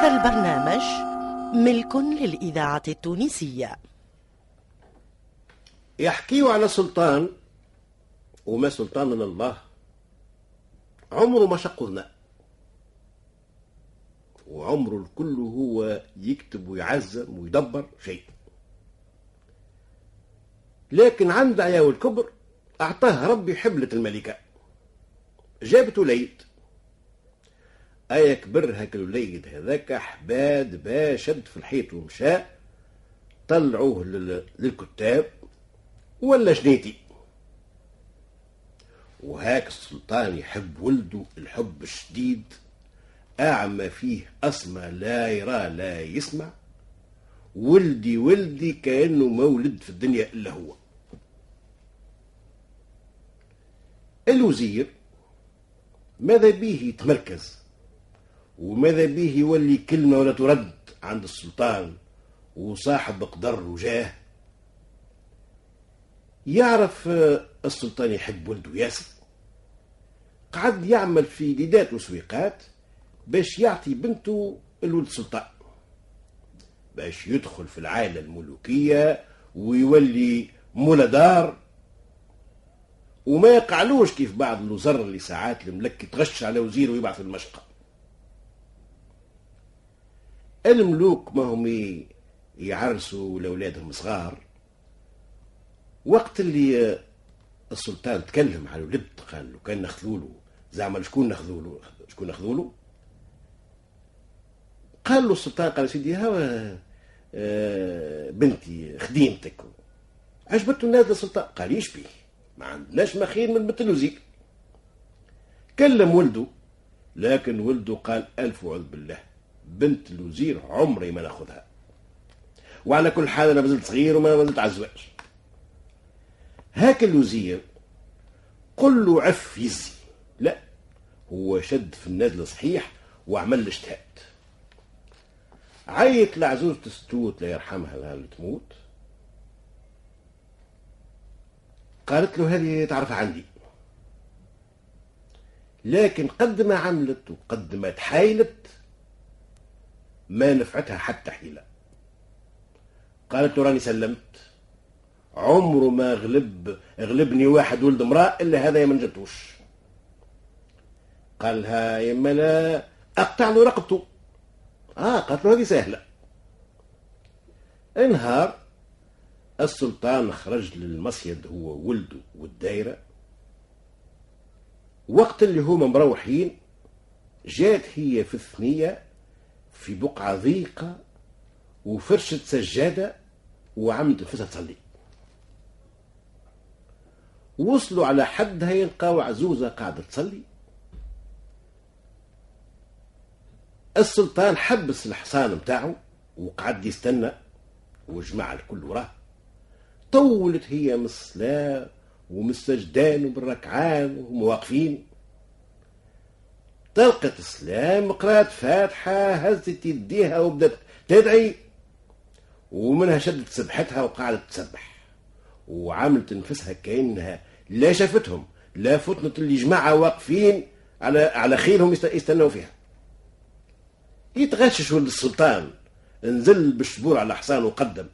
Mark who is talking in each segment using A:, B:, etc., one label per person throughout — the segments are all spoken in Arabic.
A: هذا البرنامج ملك للإذاعة التونسية.
B: يحكيوا على سلطان وما سلطان من الله. عمره ما شق ظناء وعمره الكل هو يكتب ويعزم ويدبر شيء. لكن عند عياو الكبر أعطاه ربي حبلة الملكة. جابت وليد أيا كبر هاك الوليد هذاك حباد با شد في الحيط ومشى طلعوه للكتاب ولا شنيتي؟ وهاك السلطان يحب ولده الحب الشديد أعمى فيه أسمى لا يرى لا يسمع ولدي ولدي كأنه مولد في الدنيا إلا هو. الوزير ماذا به يتمركز؟ وماذا به يولي كلمة ولا ترد عند السلطان وصاحب قدر وجاه؟ يعرف السلطان يحب ولده ياسر. قعد يعمل في ليدات وسويقات باش يعطي بنته الولد سلطان باش يدخل في العائلة الملوكية ويولي مولا دار. وما يقعلوش كيف بعض الوزراء اللي ساعات الملك يتغش على وزير ويبعث المشقة. الملوك ما هم يعرسوا لأولادهم صغار. وقت اللي السلطان تكلم على الولد قال له كان نخذوله زعما شكون نخذوله شكون نخذوله قال له السلطان قال سيدي هوا آه، بنتي خديمتك. عجبته الناس السلطان؟ قال يشبيه ما عندناش ما خير من بنت الوزير كلم ولده لكن ولده قال ألف وعذ بالله. بنت الوزير عمري ما ناخذها وعلى كل حال أنا مازلت صغير وما زلت على الزواج هاك الوزير قل له عف يزي. لا هو شد في النازل صحيح وعمل الاجتهاد عيط لعزوزة ستوت لا يرحمها اللي تموت. قالت له هذه تعرف عندي. لكن قد ما عملت وقد ما تحايلت ما نفعتها حتى حيلة قالت له راني سلمت. عمره ما غلب غلبني واحد ولد امرأة إلا هذا ما نجتوش قال لها يما لا أقطع له رقبته. آه قالت له هذه سهلة. انهار. السلطان خرج للمصيد هو ولده والدايرة. وقت اللي هما مروحين جات هي في الثنية في بقعة ضيقة وفرشت سجادة وعملت نفسها تصلي. وصلوا على حدها يلقاو عزوزة قاعدة تصلي. السلطان حبس الحصان متاعه وقعد يستنى وجمع الكل وراه. طولت هي من الصلاة ومن السجدان وبالركعان وهم واقفين. طلقت السلام قرات فاتحة هزت يديها وبدت تدعي ومنها شدت سبحتها وقعدت تسبح. وعملت نفسها كأنها لا شافتهم لا فتنة اللي جماعة واقفين على على خيلهم يستنوا فيها. يتغشش ولد السلطان نزل بالشبور على حصان وقدم.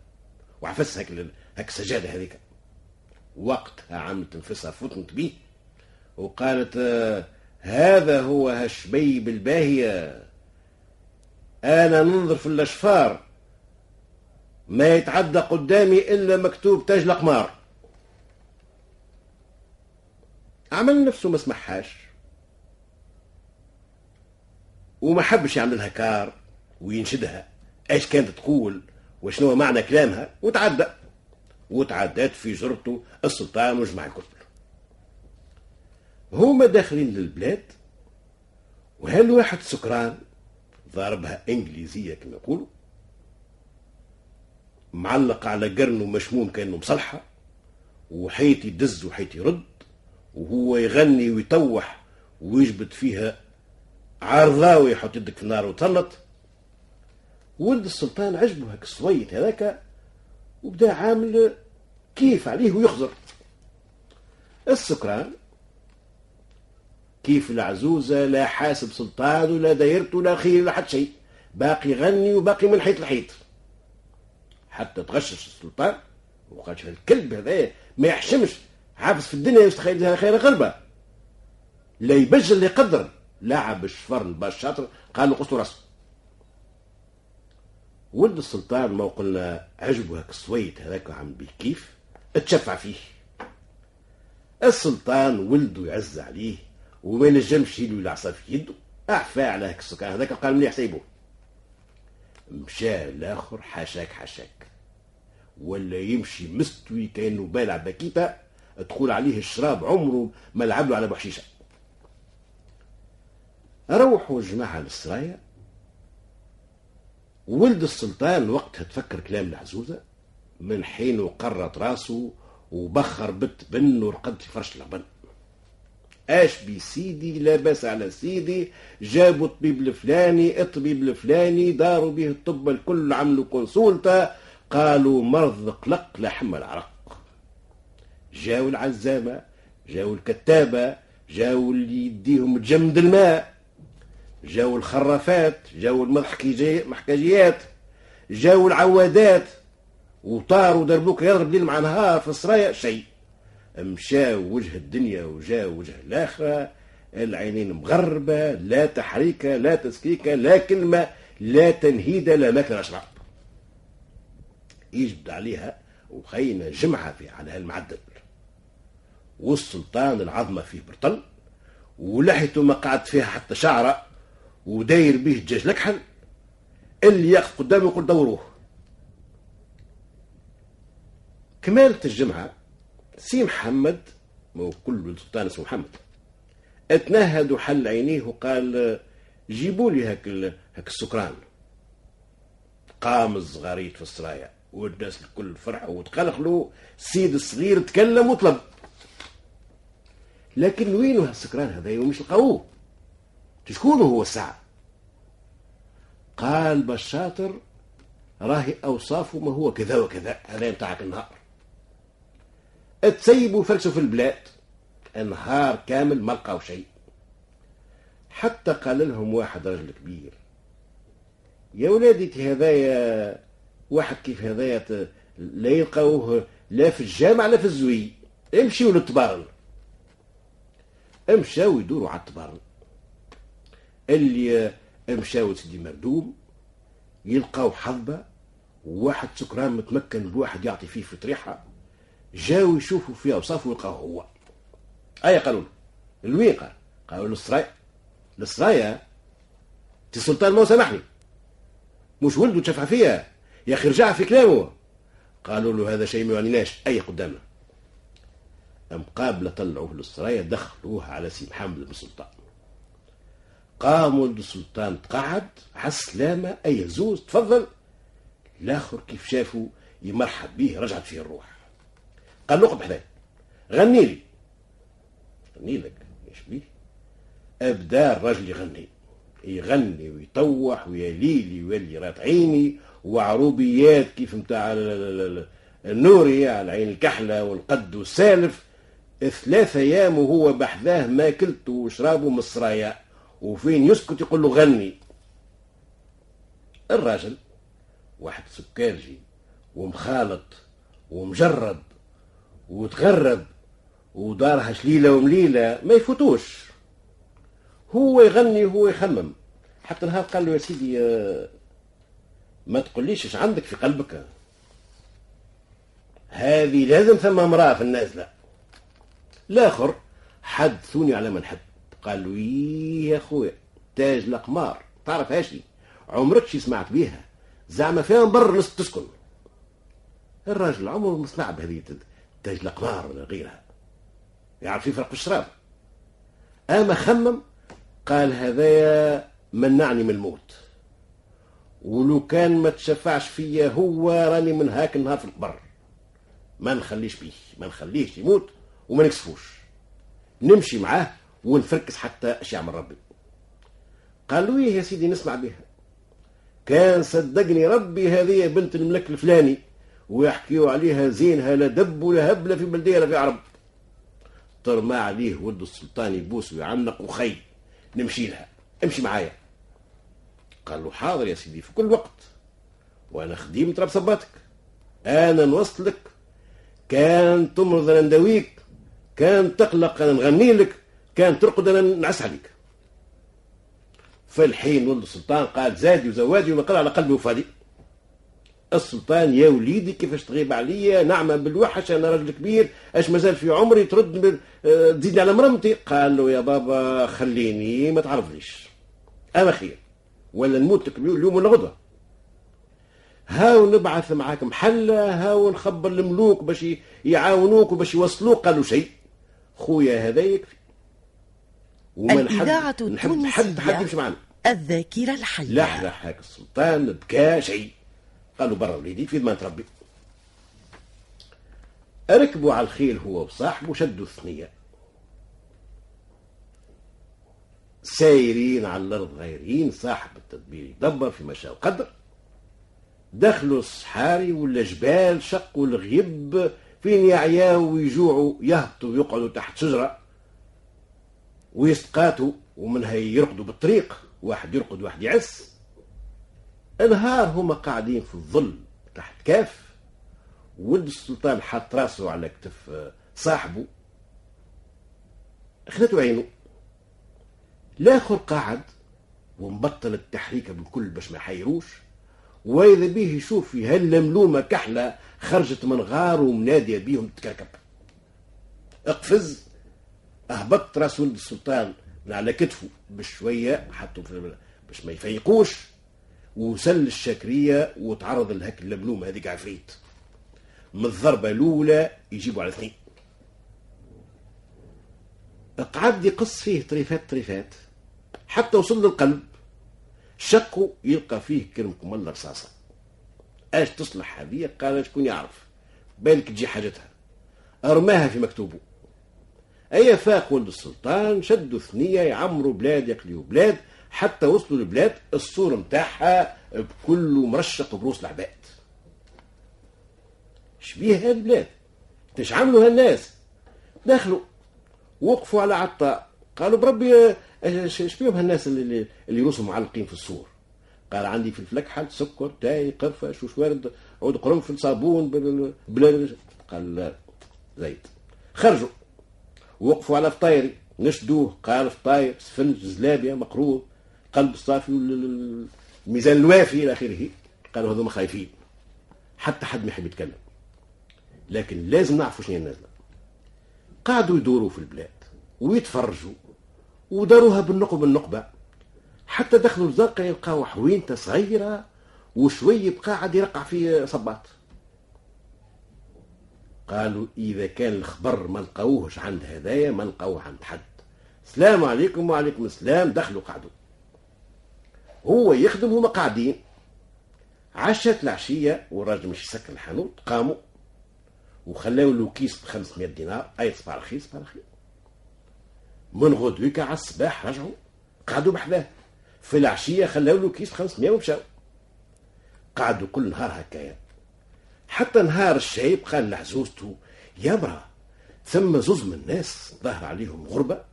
B: وعفس هيك هيك السجادة هذيك. وقتها عملت نفسها فتنت بيه. وقالت آه هذا هو هشبيب الباهية أنا ننظر في الأشفار. ما يتعدى قدامي إلا مكتوب تاج الأقمار. عمل نفسه ما سمحهاش. وما حبش يعمل لها كار وينشدها. إيش كانت تقول؟ وشنو معنى كلامها؟ وتعدى. وتعدات في جرته السلطان وجمع الكل. هما داخلين للبلاد وهل واحد سكران ضاربها إنجليزية كما يقولوا معلق على قرنه مشموم كأنه مصلحة وحيت يدز وحيت يرد وهو يغني ويطوح ويجبد فيها عرضاوي يحط يدك في النار وتسلط ولد السلطان عجبه هاك الصويت هذاك وبدا عامل كيف عليه ويخزر. السكران كيف العزوزة لا حاسب سلطان ولا دايرته ولا خير ولا حتى شيء. باقي يغني وباقي من حيط لحيط حتى تغشش السلطان وقال الكلب هذا ما يحشمش. حافظ في الدنيا يستخيل خير غربة لا يبجل لا يقدر. لعب الشفر الباش شاطر قال له راسه ولد السلطان ما قلنا عجبه هاك الصويت هذاك عم كيف اتشفع فيه. السلطان ولده يعز عليه. وما نجمش يلو العصا في يده. اعفى على هاك السكان هذاك قال مليح سيبه مشى الآخر حاشاك حاشاك. ولا يمشي مستوي كأنه بالع بكيته تقول عليه الشراب عمره ما لعب له على بحشيشة. روحوا الجماعه للسرايا. ولد السلطان وقتها تفكر كلام العزوزة. من حين قرت راسه وبخر بت بن ورقد في فرش الغبن اش بي سيدي لا باس على سيدي جابوا الطبيب الفلاني الطبيب الفلاني داروا به الطب الكل عملوا كونسولتا. قالوا مرض قلق لحم العرق. جاوا العزامة جاوا الكتابة جاوا اللي يديهم تجمد الماء. جاوا الخرافات جاوا المحكجيات جاوا العوادات. وطاروا دربوك يضرب ليل مع نهار في السرايا شيء. مشى وجه الدنيا وجاء وجه الآخرة العينين مغربة لا تحريكة لا تسكيكة لا كلمة لا تنهيدة لا ماكل أشرب يجبد عليها وخينا جمعة في على هالمعدل. والسلطان العظمة فيه برطل ولحيته ما قعد فيها حتى شعرة وداير به الدجاج لكحل اللي يقف قدامه يقول دوروه. كمالة الجمعة سي محمد ما كل سلطان اسمه محمد. أتنهد وحل عينيه وقال جيبوا لي هاك هاك السكران. قام الزغاريت في السرايا والناس الكل فرحوا وتقلقلوا السيد الصغير تكلم وطلب. لكن وينو هالسكران هذا ومش لقاوه؟ شكون هو الساعة؟ قال بشاطر راهي أوصافه ما هو كذا وكذا هذا متاعك النهار. تسيبوا فلسوا في البلاد. نهار كامل ما لقاو شيء. حتى قال لهم واحد رجل كبير يا ولادي هذايا واحد كيف هذايا لا يلقاوه لا في الجامع لا في الزوي. امشيوا للطبارن امشاو يدوروا على الطبارن اللي مشاو سيدي مردوم يلقاو حظبة وواحد سكران متمكن بواحد يعطي فيه في جاو يشوفوا في أوصافه ويلقاوه هو. أي قالوا له لوين قال قالوا للسرايا للسرايا تي سلطان ما سامحني مش ولده تشفع فيها. يا أخي رجع في كلامه. قالوا له هذا شيء ما يعنيناش. أي قدامنا مقابلة طلعوه للسرايا دخلوه على سي محمد بن سلطان. قام ولد السلطان تقعد على السلامة أي زوز تفضل. الآخر كيف شافوا يمرحب به رجعت فيه الروح. قال له حدايا غني لي. غني لك إيش بيه. ابدا الرجل يغني. يغني ويطوح ويليلي ويولي رات عيني وعروبيات كيف متاع النوري على عين الكحلة والقد والسالف. ثلاثة أيام وهو بحذاه ماكلته وشرابه من السرايا وفين يسكت يقول له غني. الراجل واحد سكارجي ومخالط ومجرد وتغرب ودارها شليلة ومليلة ما يفوتوش. هو يغني وهو يخمم. حتى نهار قال له يا سيدي آه، ما تقوليش إيش عندك في قلبك؟ هذه لازم ثم امرأة في النازلة الآخر حدثوني على من حب قال له إيه يا خويا تاج الأقمار. تعرف هاشي عمرك شي سمعت بيها؟ زعما فيها بر نص تسكن. الراجل عمره ما سمع بهذه تاج الأقمار ولا غيرها. يعرف يفرق الشراب. أما خمم قال هذايا منعني من الموت. ولو كان ما تشفعش فيا هو راني من هاك النهار في القبر. ما نخليش بيه ما نخليهش يموت وما نكسفوش نمشي معاه ونفركس حتى اش يعمل ربي. قالوا إيه يا سيدي نسمع بها. كان صدقني ربي هذه بنت الملك الفلاني. ويحكيوا عليها زينها لا دب ولا هبله في بلدية لا في عرب. طرما عليه ولد السلطان يبوس ويعنق وخي نمشي لها. امشي معايا. قال له حاضر يا سيدي في كل وقت. وأنا خديم تراب صباتك. أنا نوصلك. كان تمرض أنا نداويك. كان تقلق أنا نغني لك. كان ترقد أنا نعس عليك. في الحين ولد السلطان قال زادي وزوادي وما قال على قلبي وفادي. السلطان يا وليدي كيفاش تغيب عليا؟ نعمة بالوحش أنا راجل كبير أش مازال في عمري ترد آه، تزيدني على مرمتي؟ قال له يا بابا خليني ما تعرضليش أنا خير ولا نموت لك اليوم ولا غدوة. هاو نبعث معاك محلة هاو نخبر الملوك باش يعاونوك وباش يوصلوك. قالوا شيء. خويا هذا يكفي
A: الإذاعة التونسية حد حد يمشي معنا. الذاكرة الحية.
B: لح هاك السلطان بكى شيء. قالوا برا وليدي في ضمان ربي ركبوا على الخيل هو وصاحبه شدوا الثنية. سايرين على الأرض غايرين صاحب التدبير يدبر في مشاء وقدر دخلوا الصحاري ولا جبال شقوا الغيب فين يعياوا ويجوعوا يهبطوا ويقعدوا تحت شجرة. ويسقاتوا ومنها يرقدوا بالطريق واحد يرقد واحد يعس. نهار هما قاعدين في الظل تحت كاف ولد السلطان حط راسه على كتف صاحبه خذته عينه الآخر قاعد ومبطل التحريكه بالكل باش ما يحيروش وإذا به يشوف في هاللملومه كحلة خرجت من غار ومناديه بيهم تكركب اقفز. اهبط راس ولد السلطان من على كتفه بشوية حطه باش ما يفيقوش. وسل الشاكرية وتعرض لهك اللملومه هذيك عفريت من الضربة الأولى يجيبوا على اثنين قعد يقص فيه طريفات طريفات. حتى وصل للقلب. شقه يلقى فيه كرمكم الله رصاصة أش تصلح هذه؟ قال شكون يعرف. بالك تجي حاجتها. أرماها في مكتوبه. أي فاق ولد السلطان شدوا ثنية يعمروا بلاد يخليوا بلاد. حتى وصلوا لبلاد الصورة متاعها بكل مرشق بروس العباد. شبيه هذه البلاد. إيش عملوا هالناس دخلوا وقفوا على عطاء. قالوا بربي إيش فيهم هالناس اللي اللي روسهم معلقين في السور قال عندي في الفلفل اكحل سكر تاي قرفة شوش ورد عود قرنفل صابون بلا قال لا زيت خرجوا. وقفوا على فطايري. نشدوه. قال فطاير سفنج زلابيا مقروض قلب صافي الميزان الوافي إلى آخره. قالوا هذوما خايفين. حتى حد ما يحب يتكلم. لكن لازم نعرفوا شنو نازله قعدوا يدوروا في البلاد ويتفرجوا وداروها بالنقب النقبة حتى دخلوا الزرقاء يلقاو حوينتة صغيرة وشوي قاعد يرقع في صباط. قالوا إذا كان الخبر ما لقاوهش عند هدايا ما لقاوه عند حد. السلام عليكم وعليكم السلام. دخلوا قعدوا. هو يخدم هما قاعدين. عشت العشية والراجل مش يسكر الحانوت قاموا وخلاو له كيس ب 500 دينار أي صباح رخيص صباح رخيص من غدوك على الصباح رجعوا قعدوا بحذاه في العشية خلاو له كيس 500 ومشاو. قعدوا كل نهار هكايا. حتى نهار الشايب قال لعزوزته يا مرا ثم زوز من الناس ظهر عليهم غربة.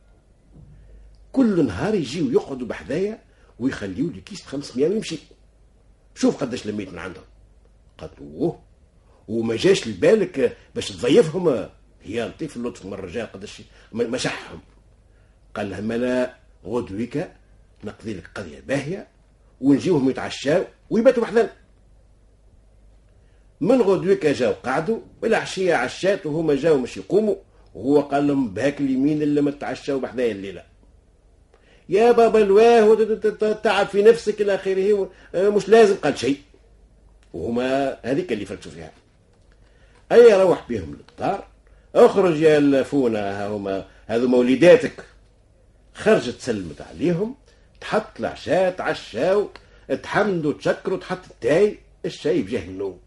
B: كل نهار يجيو يقعدوا بحذايا ويخليوا لي كيس 500 ويمشي. شوف قداش لميت من عندهم. قالت وما جاش لبالك باش تضيفهم. هي لطيف اللطف من الرجال قداش مشحهم قال لها ملا غدويك نقضي لك قضية باهية ونجيوهم يتعشاو ويباتوا بحذنا من غدويك جاو قعدوا والعشيه عشات وهما جاو مش يقوموا. وهو قال لهم بهاك اليمين اللي ما تعشاو بحذايا الليلة. يا بابا الواه تعب في نفسك إلى آخره مش لازم قال شيء. وهما هذيك اللي فرقتوا فيها. أي روح بهم للدار؟ اخرج يا الفونه هما هذو مولداتك. خرجت سلمت عليهم تحط العشاء تعشاو تحمدوا تشكروا تحط التاي الشاي بجاه النوم.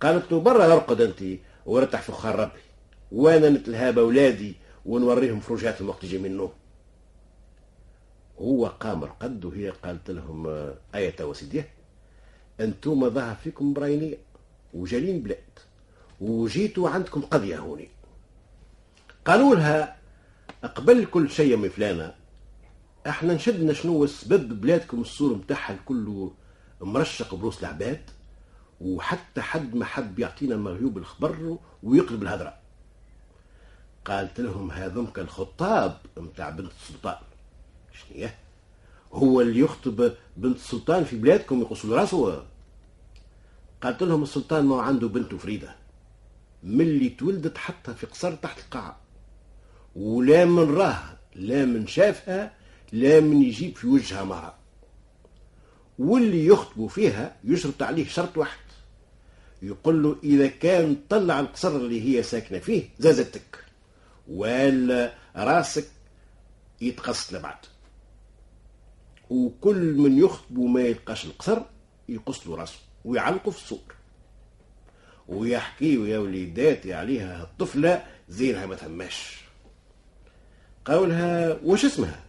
B: قالت له برا أرقد أنت وارتاح في خار ربي وأنا نتلهى بأولادي ونوريهم فروجات الوقت يجي من النوم. هو قام رقد وهي قالت لهم آية وسيديه أنتم ظهر فيكم براينية وجالين بلاد وجيتوا عندكم قضية هوني. قالوا لها قبل كل شيء من فلانة إحنا نشدنا شنو سبب بلادكم الصورة متاعها الكل مرشق بروس العباد وحتى حد ما حب يعطينا مغيوب الخبر ويقلب الهدرة. قالت لهم هذمك الخطاب متاع بنت السلطان. شنو هو اللي يخطب بنت السلطان في بلادكم يقصوا راسه. قالت لهم السلطان ما عنده بنته فريدة. ملي تولدت حتى في قصر تحت القاعه ولا من راه لا من شافها لا من يجيب في وجهها معها. واللي يخطبوا فيها يشرط عليه شرط واحد. يقول له إذا كان طلع القصر اللي هي ساكنة فيه زازتك ولا راسك يتقص لبعد. وكل من يخطب وما يلقاش القصر يقص له راسه ويعلقه في السور. ويحكي يا وليداتي عليها الطفلة زينها ما ثماش قولها وش اسمها؟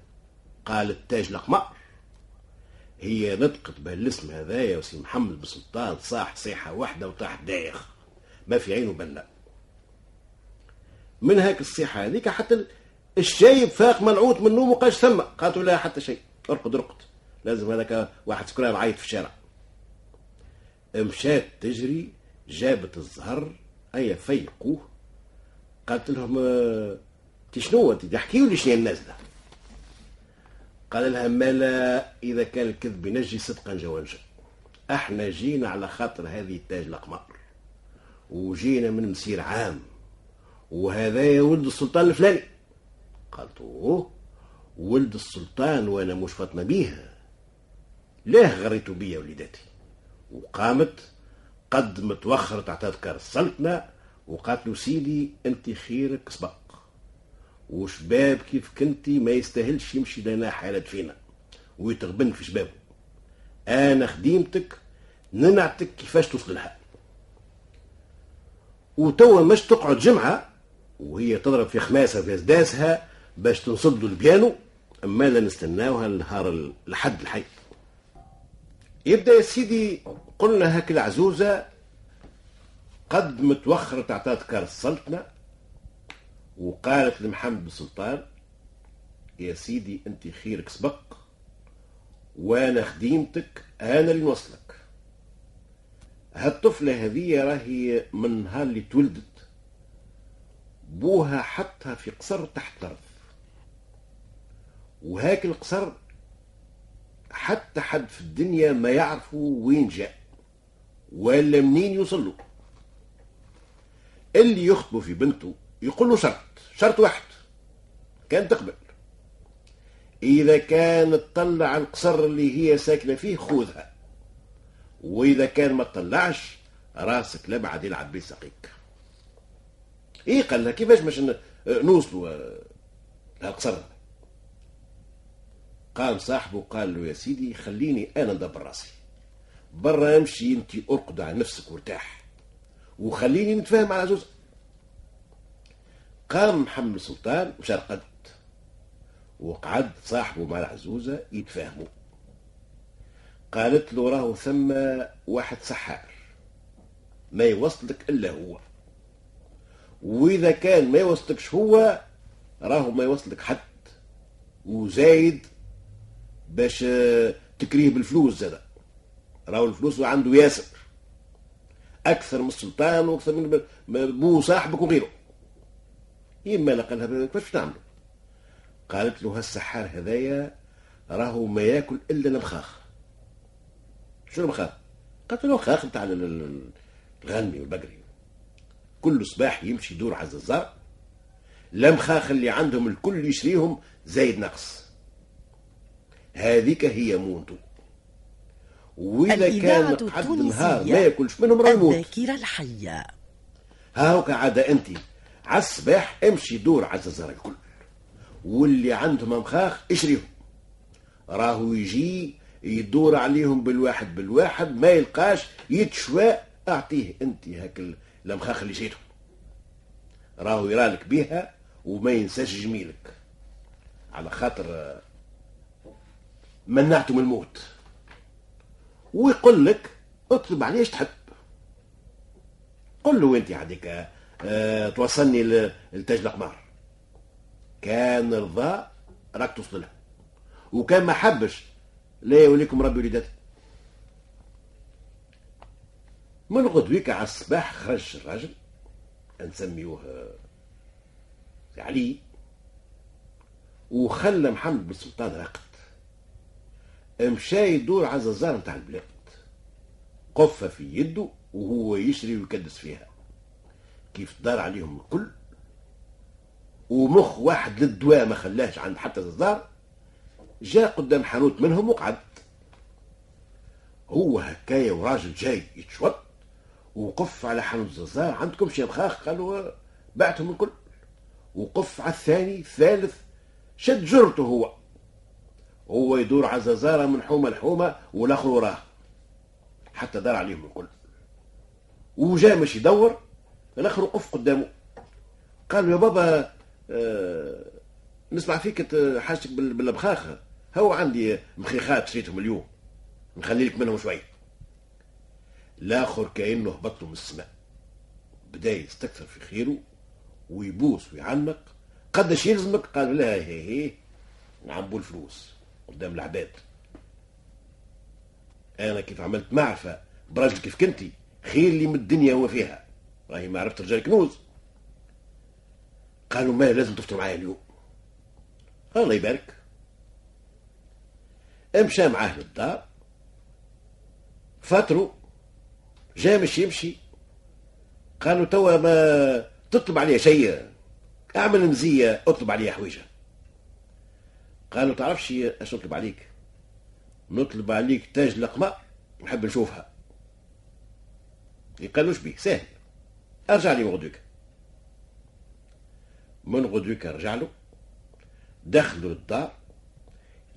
B: قالت تاج القمر هي نطقت بهالاسم هذا يا سي محمد بن سلطان صاح صيحة واحدة وطاح دايخ. ما في عينه بلا من هاك الصيحة هذيك حتى الشايب فاق منعوت من نومه قاش ثم. قالت لا حتى شيء. ارقد ارقد. لازم هذاك واحد سكران عيط في الشارع. مشات تجري جابت الزهر اي فيقوه. قالت لهم أنت شنو أنت؟ تحكي لي شنو الناس ده قال لها ملا إذا كان الكذب ينجي صدقا جوانجا أحنا جينا على خاطر هذه التاج الأقمار وجينا من مسير عام وهذا يا ولد السلطان الفلاني. قالت أوه. ولد السلطان وأنا مش فاطمة بيها. ليه غريتوا بيا وليداتي وقامت قدمت وخرت على تذكر السلطنه وقالت له سيدي أنت خيرك سبق. وشباب كيف كنتي ما يستاهلش يمشي لنا حالة فينا. ويتغبن في شبابه أنا خديمتك ننعتك كيفاش توصل لها. وتوا مش تقعد جمعة وهي تضرب في خماسة في أسداسها باش تنصب له البيانو أما لا نستناوها النهار الحد الحي. يبدأ يا سيدي قلنا هاك العزوزة قد متوخرة تعطى كار السلطنة وقالت لمحمد بن سلطان يا سيدي أنت خيرك سبق وأنا خديمتك أنا اللي نوصلك. هالطفلة هذه راهي من نهار اللي تولدت بوها حطها في قصر تحت الأرض وهاك القصر حتى حد في الدنيا ما يعرفوا وين جاء ولا منين يوصل له. اللي يخطبوا في بنته يقول له شرط شرط واحد كان تقبل. إذا كان تطلع القصر اللي هي ساكنة فيه خذها. وإذا كان ما تطلعش راسك لبعد يلعب بيه سقيك. إيه قال لها كيفاش باش نوصلوا القصر قام صاحبه قال له يا سيدي خليني أنا ندبر راسي. برا امشي أنت ارقد على نفسك وارتاح. وخليني نتفاهم على جزء قام محمد سلطان وشرقد وقعد صاحبه مع العزوزة يتفاهموا. قالت له راهو ثم واحد سحار. ما يوصلك إلا هو. وإذا كان ما يوصلكش هو راهو ما يوصلك حد. وزايد باش تكريه بالفلوس زاد راهو الفلوس عنده ياسر. أكثر من السلطان وأكثر من بو صاحبك وغيره يما لقى كيفاش نعملوا قالت له هالسحار هذايا راهو ما ياكل إلا المخاخ. شنو المخاخ؟ قالت له مخاخ نتاع الغنمي والبقري. كل صباح يمشي يدور على الززار المخاخ اللي عندهم الكل يشريهم زايد نقص هذيك هي مونتو
A: وإذا كان قد نهار ما ياكلش منهم راه يموت. الذاكرة الحية.
B: هاوك عادة أنت. على الصباح امشي دور على الززار الكل. واللي عندهم مخاخ اشريهم. راهو يجي يدور عليهم بالواحد بالواحد ما يلقاش يتشوى أعطيه أنت هاك المخاخ اللي شيته راهو يرالك بيها وما ينساش جميلك. على خاطر منعته من الموت. ويقول لك اطلب عليه تحب. قل له انت هذيك آه توصلني لتاج القمار كان رضا راك توصل له. وكان ما حبش. لا يوليكم ربي وليدات من غدويك على الصباح خرج الراجل. نسميوه علي. وخلى محمد بن سلطان راقد. مشى يدور على الزار نتاع البلاد. قفة في يده وهو يشري ويكدس فيها. كيف دار عليهم الكل. ومخ واحد للدواء ما خلاش عند حتى الزار جاء قدام حانوت منهم وقعد. هو هكايا وراجل جاي يتشوط وقف على حانوت الزار عندكم شي مخاخ؟ قالوا بعتهم الكل. وقف على الثاني الثالث شد جرته هو. هو يدور على زازارة من حومة لحومة والآخر وراه. حتى دار عليهم الكل. وجا مش يدور الآخر وقف قدامه. قال يا بابا آه نسمع فيك حاجتك بالبخاخة هو عندي مخيخات شريتهم اليوم. نخلي لك منهم شوي الآخر كأنه هبط من السماء. بدأ يستكثر في خيره ويبوس ويعنق قداش يلزمك قال لا هي هي. نعبوا الفلوس. قدام العباد. أنا كيف عملت معرفة براجل كيف كنتي خير لي من الدنيا هو فيها. راهي معرفه رجال كنوز. قالوا ما لازم تفطر معايا اليوم. الله يبارك. امشى معاه للدار. فاتروا جا مش يمشي. قالوا توا ما تطلب عليه شيء. أعمل مزية أطلب عليه حويجة قالوا تعرفش اش نطلب عليك؟ نطلب عليك تاج لقمة نحب نشوفها. قالوش بيه سهل. أرجع لي غدوك. من غدوك رجع له دخلوا للدار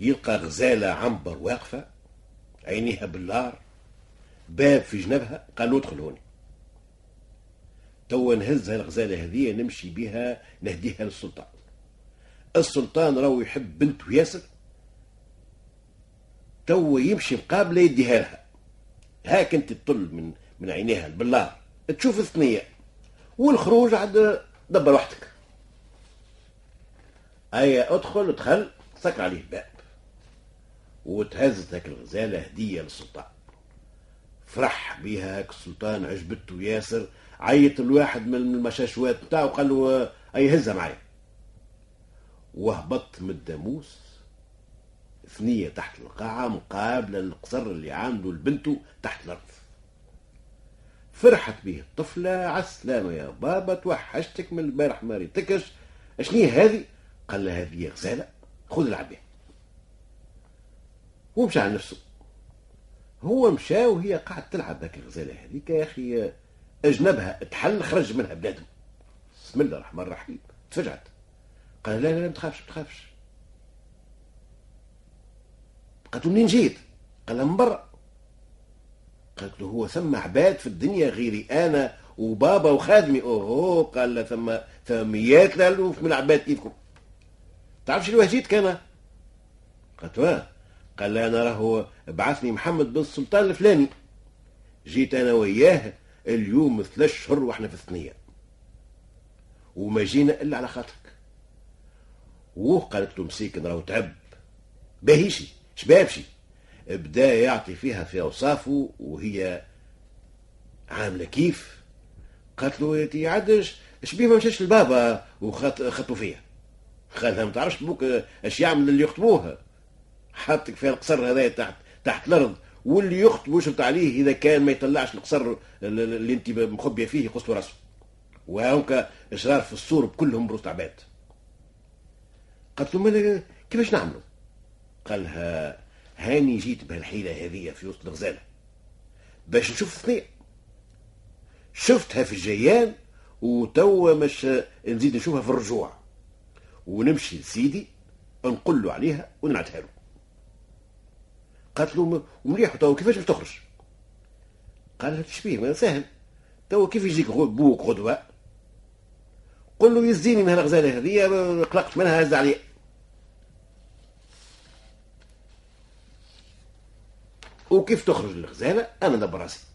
B: يلقى غزالة عنبر واقفة عينيها بالنار باب في جنبها قال له ادخل هوني توا نهزها الغزالة هذه نمشي بها نهديها للسلطان السلطان راهو يحب بنته ياسر توا يمشي مقابلة يديها لها. هاك انت تطل من من عينيها بالله. تشوف الثنية. والخروج عاد دبر وحدك. أي أدخل ادخل سكر عليه الباب. وتهزت هاك الغزالة هدية للسلطان. فرح بها هاك السلطان عجبته ياسر عيط الواحد من المشاشوات نتاعو قال له أي هزها معايا. وهبط من الداموس ثنية تحت القاعة مقابلة للقصر اللي عنده لبنته تحت الأرض. فرحت به الطفلة عالسلامة يا بابا توحشتك من البارح ما ريتكش. أشني هذه؟ قال لها هذه غزالة خذ العب بها ومشى على نفسه. هو مشى وهي قاعد تلعب هاك الغزالة هذيك يا أخي أجنبها تحل خرج منها بلادهم بسم الله الرحمن الرحيم. تفجعت قال لا لا لا ما تخافش ما تخافش. قالت له منين جيت؟ قال من برا. قالت له هو ثم عباد في الدنيا غيري أنا وبابا وخادمي. اوه قال له ثم ثميات الالوف من العباد كيفكم تعرف شنو جيت كان؟ قالت واه قال أنا راهو بعثني محمد بن السلطان الفلاني. جيت أنا وياه اليوم ثلاث شهور وإحنا في الثنية. وما جينا إلا على خاطرك. وه قالت له مسيكن راهو تعب. باهيشي شبابشي. بدا يعطي فيها في أوصافه وهي عاملة كيف. قالت له يا عدش شبيه ما مشاش لبابا وخطوا فيها قالها ما تعرفش بوك اش يعمل اللي يخطبوها. حطك في القصر هذا تحت تحت الأرض. واللي يخطب ويشرط عليه إذا كان ما يطلعش القصر اللي انت مخبية فيه يقص راسه. وهوك إشرار في السور كلهم بروس عباد قالت له كيفاش نعملوا؟ قالها هاني جيت بهالحيلة هذه في وسط الغزالة باش نشوف اثنين شفتها في الجيان وتوا مش نزيد نشوفها في الرجوع. ونمشي لسيدي نقول له عليها ونعتها له. قالت له مليح توا كيفاش باش تخرج؟ قال لها تشبيه ما سهل توا كيف يجيك بوك غدوة؟ قل له يزيني من هالغزالة هذه قلقت منها هز عليه وكيف تخرج الغزالة أنا دبر راسي.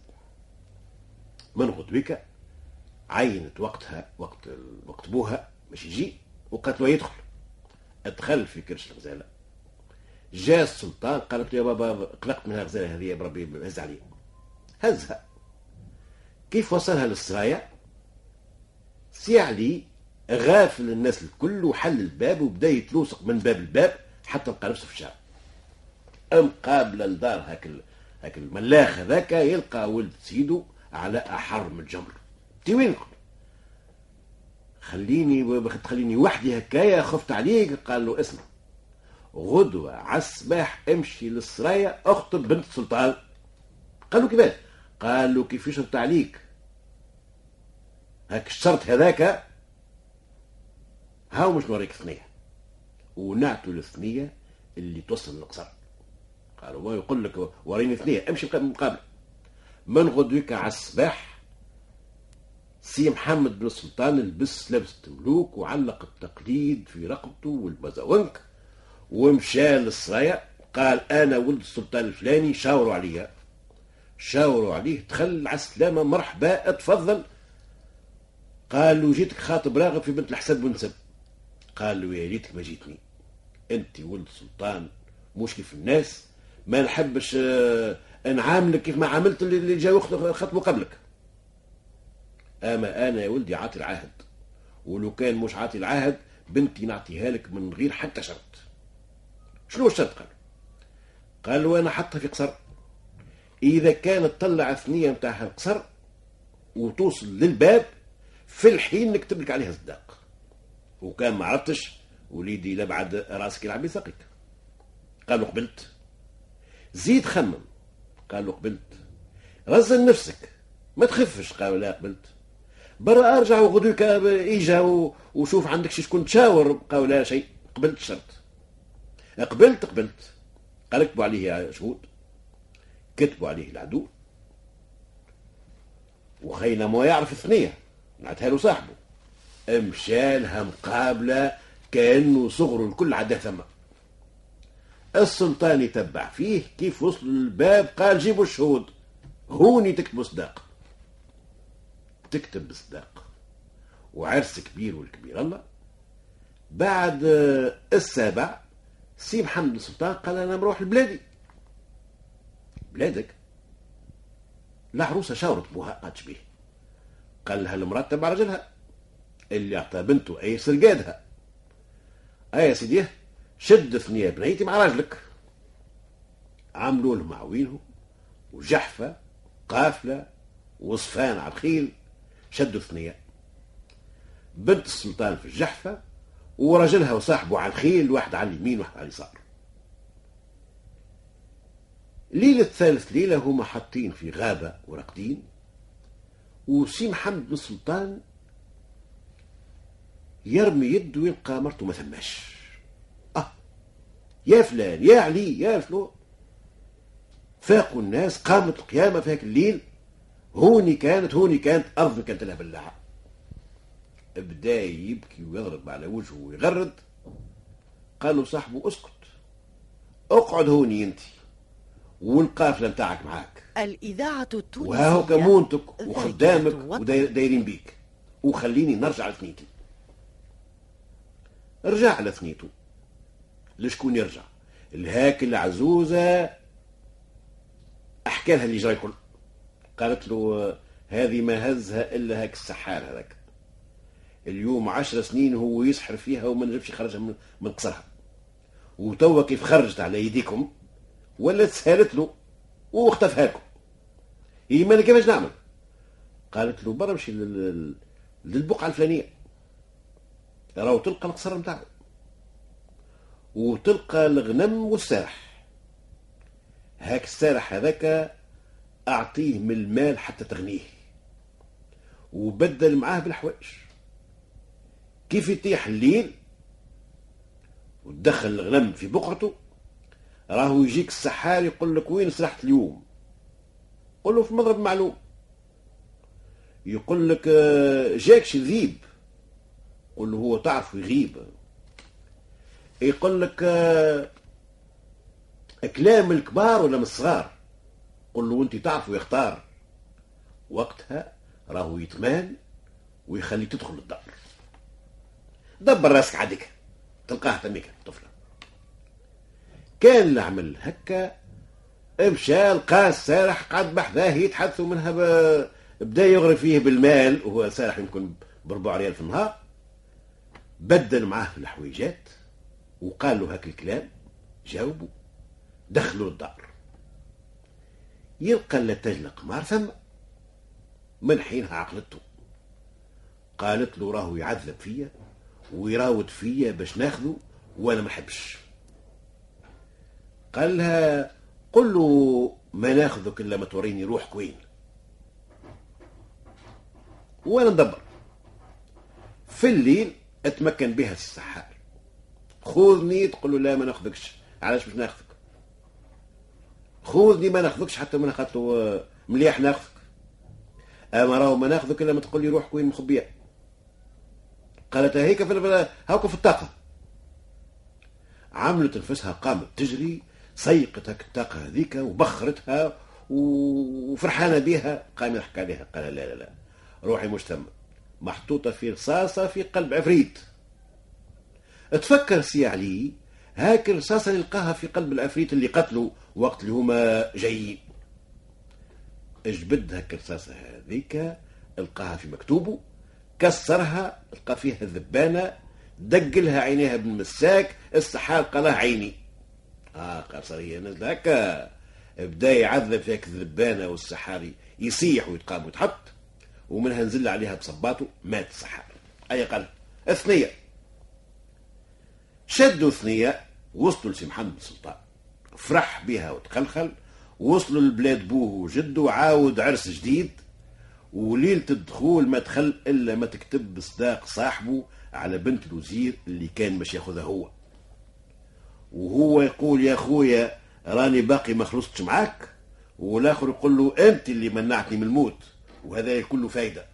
B: من غدوك عينت وقتها وقت وقت بوها باش يجي وقالت له يدخل. أدخل في كرش الغزالة جاء السلطان قالت له يا بابا قلقت من الغزاله هذه بربي هز عليه هزها. كيف وصلها للسرايا؟ سي علي غافل الناس الكل وحل الباب وبدا يتلوسق من باب الباب حتى لقى نفسه في الشارع. مقابله لدار هاك هاك الملاخ هذاك يلقى ولد سيدو على أحر من الجمر. تي وين خليني تخليني وحدي هكايا خفت عليك قال له اسمع. غدوة على الصباح امشي للسرايا اخطب بنت السلطان قال له كيفاش؟ قال له كيف يشرط عليك؟ هاك الشرط هذاك؟ هاو مش نوريك ثنية ونعتوا الثنية اللي توصل للقصر. قال هو يقول لك وريني ثنية امشي مقابل من غدوك على الصباح سي محمد بن السلطان لبس لبس الملوك وعلق التقليد في رقبته والمزاونك ومشى للسرايا قال أنا ولد السلطان الفلاني شاوروا عليا. شاوروا عليه دخل على السلامة مرحبا اتفضل. قال له جيتك خاطب راغب في بنت الحسن بن سب. قال له يا ريتك ما جيتني. أنت ولد سلطان مش كيف الناس ما نحبش آه، نعاملك كيف ما عاملت اللي جاوا خطبوا قبلك. أما أنا يا ولدي عاطي العهد ولو كان مش عاطي العهد بنتي نعطيها لك من غير حتى شرط. شنو الشرط؟ قال. قال له أنا حطها في قصر. إذا كانت تطلع ثنيه نتاعها القصر وتوصل للباب في الحين نكتب لك عليها صداق. وكان ما عرفتش وليدي لبعد راسك يلعب يثقك قال له قبلت زيد خمم. قال له قبلت. رزن نفسك. ما تخفش قال لا قبلت. برا أرجع وغدوك إجا وشوف عندك شكون تشاور. قال لا شيء. قبلت الشرط قبلت قبلت. قال اكتبوا عليه شهود. كتبوا عليه العدو. وخينا ما يعرف الثنية نعتها له صاحبه. مشى لها مقابلة كأنه صغره الكل عداه ثم السلطان يتبع فيه كيف وصل للباب؟ قال جيبوا الشهود. هوني تكتبوا صداق تكتب بصداق وعرس كبير والكبير الله. بعد السابع سي محمد السلطان قال أنا نروح لبلادي. بلادك. العروسة شاورت بوها قاتش بيه قال لها المرأة تبع رجلها اللي أعطى بنته أي سرقادها. أي يا سيدي شد ثنية بنيتي مع راجلك. عملوا لهم عوينهم وجحفة قافلة وصفان على الخيل شدوا ثنية بنت السلطان في الجحفة ورجلها وصاحبه على الخيل واحد على اليمين واحد على اليسار. ليلة ثالث ليلة هما حاطين في غابة وراقدين وسي محمد بن سلطان يرمي يده ويلقى مرته ما ثماش. يا فلان يا علي يا فلو فاقوا الناس قامت القيامة في هاك الليل هوني كانت هوني كانت أرض كانت لها بلاعة بدا يبكي ويضرب على وجهه ويغرد. قالوا صاحبه اسكت اقعد هوني أنت والقافلة نتاعك معاك.
C: الإذاعة التونسية
B: وهاو كمونتك وخدامك ودايرين بيك. وخليني نرجع لثنيتي. رجع لثنيته. لشكون يرجع. الهاك العزوزة أحكى لها اللي جرى الكل. قالت له هذه ما هزها إلا هاك السحار هذاك. اليوم عشر سنين هو يسحر فيها وما نجمش يخرجها من قصرها. وتوا كيف خرجت على يديكم؟ ولا تسهلت له واختفى لكم هي مالك كيفاش نعمل؟ قالت له برا مشي للبقعة الفلانية. راهو تلقى القصر نتاعو وتلقى الغنم والسارح هاك السارح هذاك أعطيه من المال حتى تغنيه. وبدل معاه بالحوايج. كيف يطيح الليل وتدخل الغنم في بقعته راهو يجيك السحار يقول لك وين سرحت اليوم؟ قل له في مضرب معلوم. يقول لك آه، جاكش ذيب قل له هو تعرف يغيب يقول لك آه، كلام الكبار ولا من الصغار؟ قل له أنت تعرف ويختار. وقتها راهو يتمان ويخليك تدخل الدار. دبر راسك عادك تلقاه تميك طفلة. كان اللي عمل هكا مشى لقى السارح قعد بحذاه يتحدثوا منها ب... بدا يغري فيه بالمال وهو سارح يمكن بربع ريال في النهار. بدل معاه في الحويجات وقال له هاك الكلام جاوبوا دخلوا الدار. يلقى اللتاج القمار ثم من حينها عقلته؟ قالت له راهو يعذب فيا ويراود فيا باش ناخذه وأنا ما نحبش قال لها قل له ما ناخذك إلا ما توريني روحك وين. وأنا ندبر. في الليل أتمكن بها السحار خذني تقول له لا ما ناخذكش. علاش باش ناخذك؟ خذني ما ناخذكش حتى من قالت له مليح ناخذك. أما راهو ما ناخذك إلا ما تقول لي روحك وين مخبية. قالت هيك في هاكا في الطاقة. عملت نفسها قامت تجري سيقت الطاقة هذيك وبخرتها وفرحانة بها قام يضحك عليها قال لا لا لا روحي مش ثم محطوطة في رصاصة في قلب عفريت. تفكر سي علي هاك الرصاصه اللي لقاها في قلب العفريت اللي قتلوا وقت اللي هما جايين. اجبد هاك الرصاصه هذيك؟ لقاها في مكتوبه كسرها لقى فيها ذبانه دقلها عينيها بالمساك السحاب قالها عيني. آه قصريه نزل هكا. بدا يعذب فيك الذبانة والسحاري يصيح ويتقام ويتحط ومنها نزل عليها بصباطه مات السحاري. أي قال اثنية. شدوا ثنيه وصلوا لسي محمد السلطان. فرح بها وتخلخل وصلوا لبلاد بوه وجده عاود عرس جديد وليلة الدخول ما دخل إلا ما تكتب بصداق صاحبه على بنت الوزير اللي كان مش ياخذها هو. وهو يقول يا خويا راني باقي ما خلصتش معاك. والآخر يقول له أنت اللي منعتني من الموت وهذا كله فايدة.